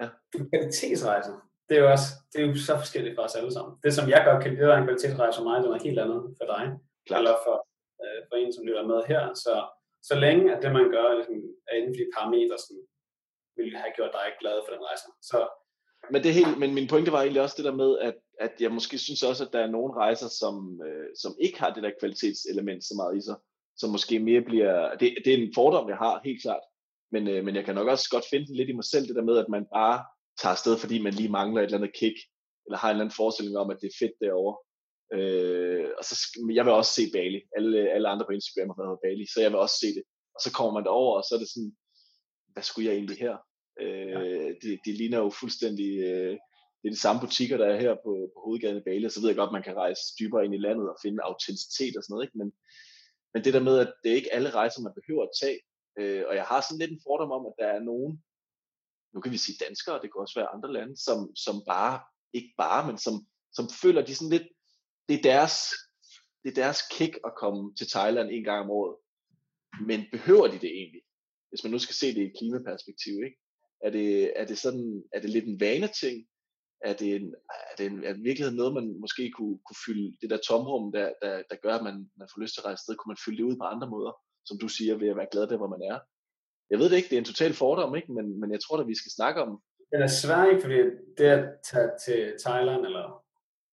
ja. kvalitetsrejse, det er jo også det er jo så forskelligt for os alle sammen. Det, som jeg godt kan lide, en kvalitetsrejse for mig, det er noget helt andet for dig, Klart. eller for, øh, for en, som lytter med her. Så, så længe at det, man gør, ligesom, er inden for de parametre, som vil have gjort dig glad for den rejse. Så, men, det er helt, men min pointe var egentlig også det der med, at, at jeg måske synes også, at der er nogle rejser, som, øh, som ikke har det der kvalitetselement så meget i sig, som måske mere bliver, det, det er en fordom, jeg har, helt klart, men, øh, men jeg kan nok også godt finde lidt i mig selv, det der med, at man bare tager afsted, fordi man lige mangler et eller andet kick, eller har en eller anden forestilling om, at det er fedt derovre. Øh, og så, jeg vil også se Bali. Alle, alle andre på Instagram har været på Bali, så jeg vil også se det. Og så kommer man derover, og så er det sådan, hvad skulle jeg egentlig her? Øh, det, det ligner jo fuldstændig, øh, det er de samme butikker, der er her på, på hovedgaden i Bali, og så ved jeg godt, at man kan rejse dybere ind i landet og finde autenticitet og sådan noget, ikke? Men, men det der med, at det er ikke alle rejser, man behøver at tage, øh, og jeg har sådan lidt en fordom om, at der er nogen, nu kan vi sige danskere, det kan også være andre lande, som, som bare, ikke bare, men som, som føler, de sådan lidt, det er deres, det er deres kick at komme til Thailand en gang om året. Men behøver de det egentlig? Hvis man nu skal se det i et klimaperspektiv, ikke? Er det, er det sådan, er det lidt en vaneting? Er det, en, er det en, er virkeligheden noget, man måske kunne, kunne fylde, det der tomrum, der, der, der gør, at man, man får lyst til at rejse sted, kunne man fylde det ud på andre måder, som du siger, ved at være glad der, hvor man er? Jeg ved det ikke, det er en total fordom, ikke? Men, men jeg tror at vi skal snakke om... Det er svært, ikke? Fordi det at tage til Thailand, eller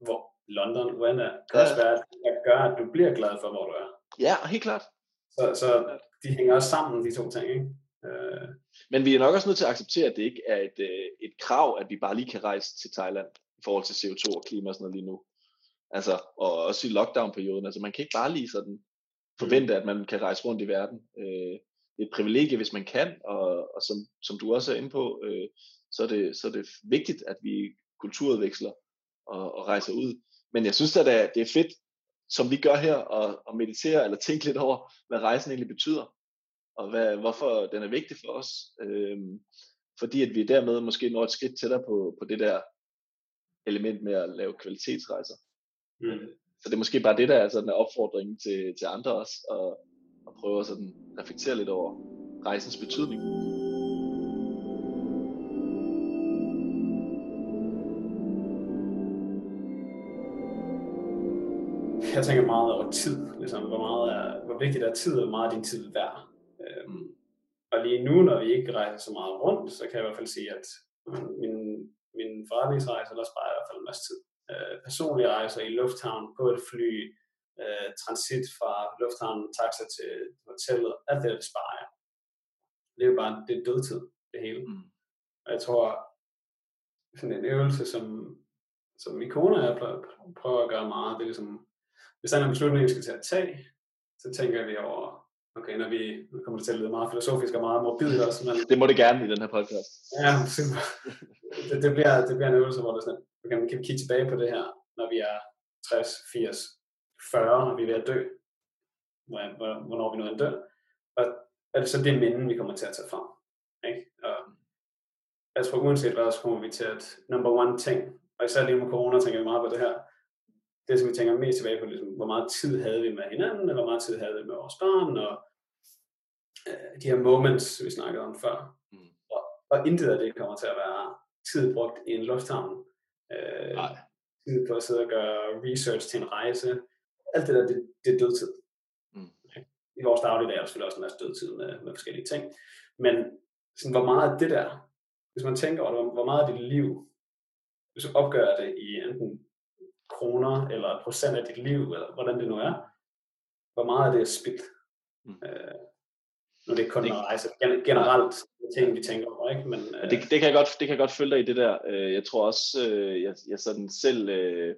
hvor London, er, kan ja. også være, at gøre, at du bliver glad for, hvor du er. Ja, helt klart. Så, så de hænger også sammen, de to ting, ikke? Øh. Men vi er nok også nødt til at acceptere, at det ikke er et, øh, et krav, at vi bare lige kan rejse til Thailand i forhold til CO2 og klima og sådan noget lige nu. Altså, og også i lockdown-perioden. Altså, man kan ikke bare lige sådan forvente, at man kan rejse rundt i verden. Øh, det er et privilegie, hvis man kan, og, og som, som du også er inde på, øh, så, er det, så er det vigtigt, at vi kulturudveksler og, og rejser ud. Men jeg synes at det er fedt, som vi gør her, at, at meditere eller tænke lidt over, hvad rejsen egentlig betyder og hvad, hvorfor den er vigtig for os. Øhm, fordi at vi dermed måske når et skridt tættere på, på det der element med at lave kvalitetsrejser. Mm. Så det er måske bare det, der er sådan en opfordring til, til andre også, at, at prøve at sådan reflektere lidt over rejsens betydning. Jeg tænker meget over tid, ligesom, hvor, meget er, hvor vigtigt er tid, og hvor meget er din tid værd. Øhm, og lige nu, når vi ikke rejser så meget rundt, så kan jeg i hvert fald sige, at min, min forretningsrejse, der sparer jeg i hvert fald en masse tid. Øh, personlige rejser i lufthavn, på et fly, øh, transit fra lufthavnen, taxa til hotellet, alt det, det sparer jeg. Det er jo bare, det er dødtid, det hele. Mm. Og jeg tror, sådan en øvelse, som, som min kone og jeg prøver at gøre meget, det er ligesom, hvis der er en beslutning, vi skal til at tage, så tænker vi over, Okay, når vi nu kommer det til at lyde meget filosofisk og meget morbidt også. Men... Det må det gerne i den her podcast. Ja, super. Det, det, bliver, det bliver en øvelse, hvor det sådan, okay, kan vi kigge tilbage på det her, når vi er 60, 80, 40, når vi er ved at dø. Hvornår vi nu en dø. Og er det så det minde, vi kommer til at tage frem? Ikke? Og jeg tror uanset hvad, så kommer vi til at number one ting, og især lige med corona tænker vi meget på det her, det, som vi tænker mest tilbage på, ligesom, hvor meget tid havde vi med hinanden, eller hvor meget tid havde vi med vores børn, og øh, de her moments, vi snakkede om før. Mm. Og, og intet af det kommer til at være tid brugt i en lufthavn. Øh, Nej. tid på at sidde og gøre research til en rejse. Alt det der, det, det er dødtid. Mm. I vores dagligdag er der selvfølgelig også en masse dødtid med, med forskellige ting. Men sådan, hvor meget af det der, hvis man tænker over det, hvor meget af dit liv, hvis du opgør det i enten kroner eller procent af dit liv, eller hvordan det nu er, hvor meget af det er spildt. Mm. Øh, nu er det kun Det- at rejse. Gen- Generelt ting, vi tænker over, ikke? Men, øh, Det, det, kan jeg godt, det kan jeg godt følge dig i det der. Øh, Jeg tror også, øh, jeg, jeg sådan selv øh,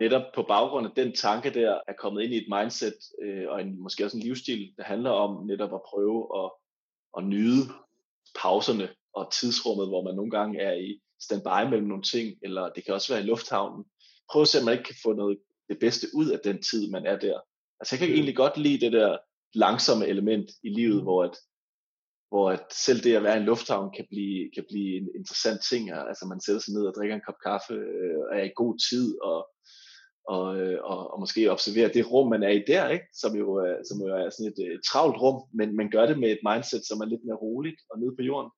netop på baggrund af den tanke der, er kommet ind i et mindset øh, og en, måske også en livsstil, der handler om netop at prøve at, at nyde pauserne og tidsrummet, hvor man nogle gange er i standby mellem nogle ting, eller det kan også være i lufthavnen. Prøv at se, om man ikke kan få noget det bedste ud af den tid, man er der. Altså jeg kan Mm. egentlig godt lide det der langsomme element i livet, hvor at, hvor at selv det at være i en lufthavn kan blive, kan blive en interessant ting. Altså man sætter sig ned og drikker en kop kaffe, øh, og er i god tid, og, og, øh, og, og måske observere det rum, man er i der, ikke? Som, jo, er- som jo er sådan et, et travlt rum, men man gør det med et mindset, som er lidt mere roligt og nede på jorden.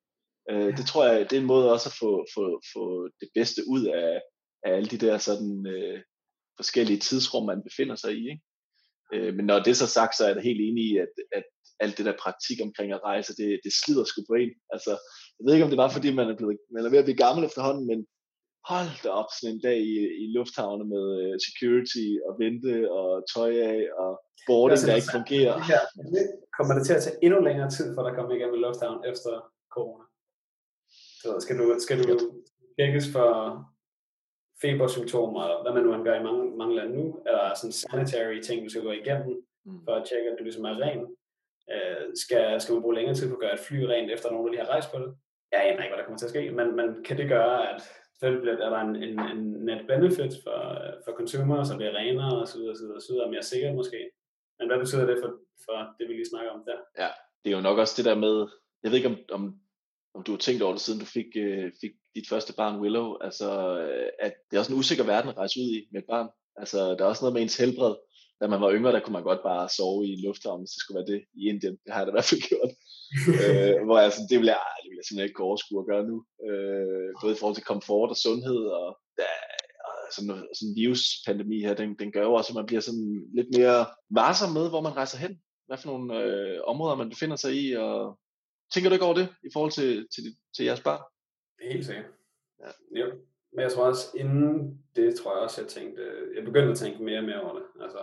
Øh, det tror jeg, det er en måde også at få, få, få det bedste ud af, af alle de der sådan øh, forskellige tidsrum, man befinder sig i. Ikke? Øh, men når det er så sagt, så er jeg helt enig i, at, at alt det der praktik omkring at rejse, det, det slider sgu på en. Altså, jeg ved ikke, om det er bare fordi, man er, blevet, man er ved at blive gammel efterhånden, men hold da op sådan en dag i, i lufthavne med øh, security og vente og tøj af og boarding, der ikke fungerer. Det her, kommer det til at tage endnu længere tid, for at komme igennem i lufthavn efter corona? Så skal du, skal du tjekkes for febersymptomer, eller hvad man nu gør i mange, mange lande nu, eller sådan sanitary ting, du skal gå igennem, Mm. for at tjekke, at du ligesom er ren. Øh, skal, skal man bruge længere tid på at gøre et fly rent, efter nogen, der lige har rejst på det? Jeg aner ikke, hvad der kommer til at ske, men, men kan det gøre, at selvfølgelig er der en, en, en net benefit for, for consumer, så det er renere og så videre, så videre, så videre, mere sikkert måske. Men hvad betyder det for, for det, vi lige snakker om der? det er jo nok også det der med, jeg ved ikke om, om, om du har tænkt over det, siden du fik, øh, fik dit første barn Willow, altså øh, at det er også en usikker verden at rejse ud i med et barn. Altså der er også noget med ens helbred. Da man var yngre, der kunne man godt bare sove i lufthavnen, hvis det skulle være det i Indien. Det har jeg da i hvert fald gjort. øh, hvor jeg sådan, det vil jeg, det vil jeg simpelthen ikke kunne overskue at gøre nu. Øh, både i forhold til komfort og sundhed, og, ja, og sådan, sådan en viruspandemi her, den, den gør jo også, at man bliver sådan lidt mere varsom med, hvor man rejser hen hvad for nogle øh, områder man befinder sig i, og tænker du ikke over det i forhold til, til, til jeres barn? Helt sikkert. Ja. Jo. Men jeg tror også, inden det tror jeg også, jeg tænkte, jeg begyndte at tænke mere og mere over det. Altså,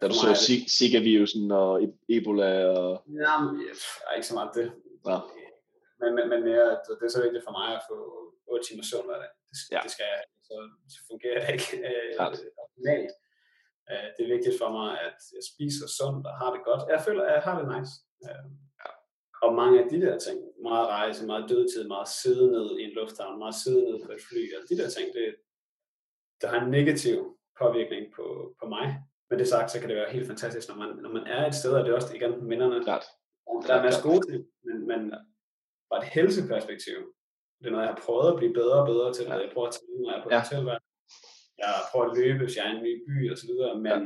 Da du så Zika- Zika-virusen og e- Ebola og... jamen, jeg er ikke så meget det. Nå. Men, men, men mere, at det er så vigtigt for mig at få 8 timer søvn hver dag. Det, Ja. det skal jeg, så, så fungerer det ikke øh, optimalt. Øh, det er vigtigt for mig, at jeg spiser sundt og har det godt. Jeg føler, at jeg har det nice. Øh, og mange af de der ting, meget rejse, meget dødtid, meget sidde ned i en lufthavn, meget sidde ned på et fly, og de der ting, det, det har en negativ påvirkning på, på mig. Men det sagt, så kan det være helt fantastisk, når man, når man er et sted, og det er også igen minderne, Klart. der er en masse gode ting, men, men fra et helseperspektiv, det er noget, jeg har prøvet at blive bedre og bedre til, Ja. jeg prøver at træne, når jeg er på Ja. ja. hotelværk. Jeg prøver at løbe, hvis jeg er i en ny by og så videre, men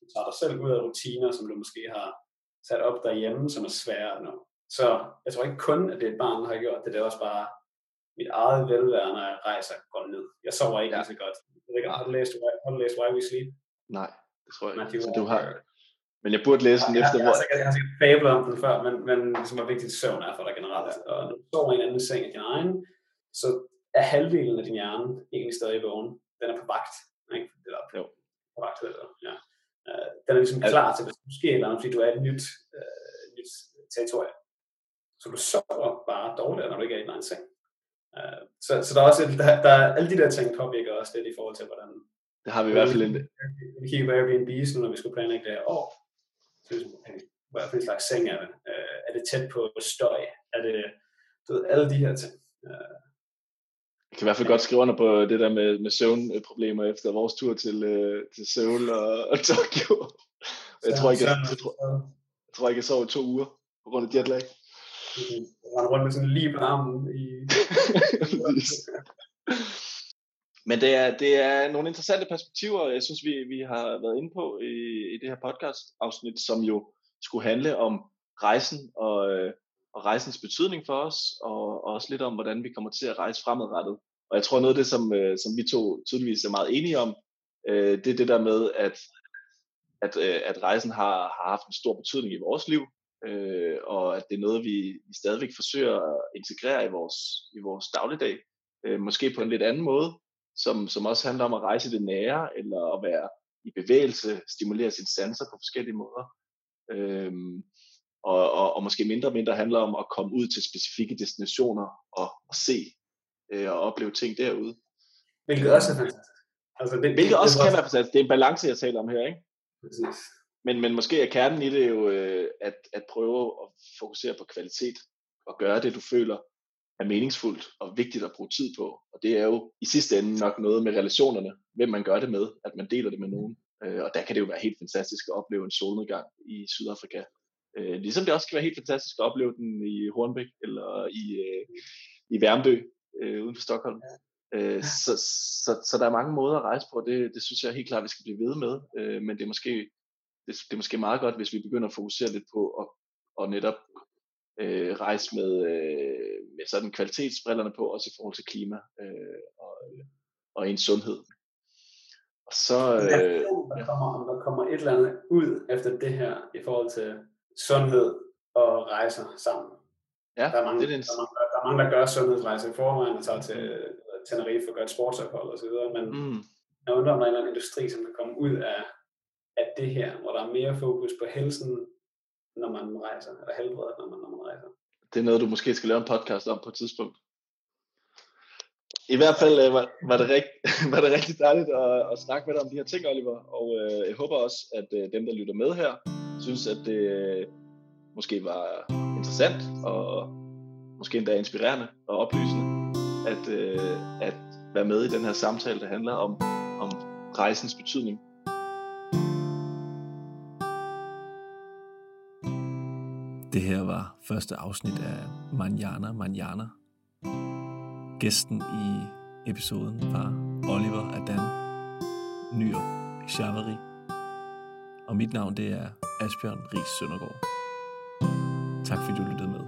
du tager dig selv ud af rutiner, som du måske har sat op derhjemme, som er svære at nå. Så jeg tror ikke kun, at det er et barn, der har gjort det, det er også bare mit eget velvære, når jeg rejser, går ned. Jeg sover ikke Ja. ja. så godt. Jeg ved ikke, har du læst, har du læst Why We Sleep? Nej, det tror jeg ikke. Så du har, men jeg burde læse den jeg, efter, jeg, hvor... har sikkert, jeg har sikkert fablet om den før, men, men ligesom, hvor vigtigt søvn er for dig generelt. Og når du sover i en anden seng end din egen, så er halvdelen af din hjerne egentlig stadig vågen. Den er på vagt. Ikke? Eller Jo. på vagt, eller, ja. Uh, den er ligesom klar til, hvis du sker eller andet, fordi du er et nyt, uh, nyt territorie. Så du sover bare dårligere, når du ikke er i din egen seng. Uh, så, så der er også, et- der, der, er- alle de der ting påvirker også lidt i forhold til, hvordan Det har vi i hvert fald en... vi kigger på Airbnb's nu, når vi skulle planlægge det her år. Så vi sådan, okay, hvad for en slags seng er det? Uh, er det tæt på støj? Er det, du ved, alle de her ting. Uh, Jeg kan i hvert fald godt skrive under på det der med, med søvnproblemer efter vores tur til, øh, til Seoul og, og Tokyo. Jeg tror ikke, jeg, jeg, tror, jeg tror ikke, jeg sov i to uger på grund af jetlag rende rundt med sådan lige på armen i... Men det er, det er nogle interessante perspektiver, jeg synes, vi, vi har været inde på i, i det her podcast-afsnit, som jo skulle handle om rejsen og, øh, og rejsens betydning for os, og, og også lidt om, hvordan vi kommer til at rejse fremadrettet. Og jeg tror noget af det, som, øh, som vi to tydeligvis er meget enige om, øh, det er det der med, at, at, at rejsen har, har haft en stor betydning i vores liv, øh, og at det er noget, vi, vi stadigvæk forsøger at integrere i vores, i vores dagligdag, øh, måske på en lidt anden måde, som, som også handler om at rejse det nære, eller at være i bevægelse, stimulere sine sanser på forskellige måder. Øhm, og, og, og måske mindre og mindre handler om at komme ud til specifikke destinationer og, og se øh, og opleve ting derude. Hvilket også er fantastisk. Altså det, Hvilket det, også det, kan være fantastisk. Det er en balance, jeg taler om her, ikke? Præcis. Men, men måske er kernen i det jo øh, at, at prøve at fokusere på kvalitet og gøre det, du føler er meningsfuldt og vigtigt at bruge tid på. Og det er jo i sidste ende nok noget med relationerne, hvem man gør det med, at man deler det med nogen. Øh, og der kan det jo være helt fantastisk at opleve en solnedgang i Sydafrika. Øh, ligesom det også kan være helt fantastisk at opleve den i Hornbæk eller i, øh, i Værmdø øh, uden for Stockholm. Øh, så, så, så der er mange måder at rejse på, det, det synes jeg helt klart, vi skal blive ved med. Øh, men det er, måske, det, det er måske meget godt, hvis vi begynder at fokusere lidt på at, at netop øh, rejse med, øh, med sådan kvalitetsbrillerne på, også i forhold til klima øh, og, og ens sundhed. Og så... Øh, der, kommer, om der kommer et eller andet ud efter det her i forhold til sundhed og rejser sammen. Ja, der, er mange, det er en... der, er mange, der, er mange, der gør sundhedsrejser i forvejen og tager til Tenerife og gør et sportsophold osv., men mm. jeg undrer om der er en eller anden industri, som kan komme ud af, at det her, hvor der er mere fokus på helsen, når man rejser, eller helbredet, når man, når man rejser. Det er noget, du måske skal lave en podcast om på et tidspunkt. I hvert fald øh, var, var, det rigt, var det rigtig dejligt at, at snakke med dig om de her ting, Oliver, og øh, jeg håber også, at øh, dem, der lytter med her, synes, at det øh, måske var interessant og måske endda inspirerende og oplysende at, øh, at være med i den her samtale, der handler om, om rejsens betydning. Det her var første afsnit af Manjana Manjana. Gæsten i episoden var Oliver Adam Nyrup Chavari. Og mit navn det er Asbjørn Ries Søndergaard. Tak fordi du lyttede med.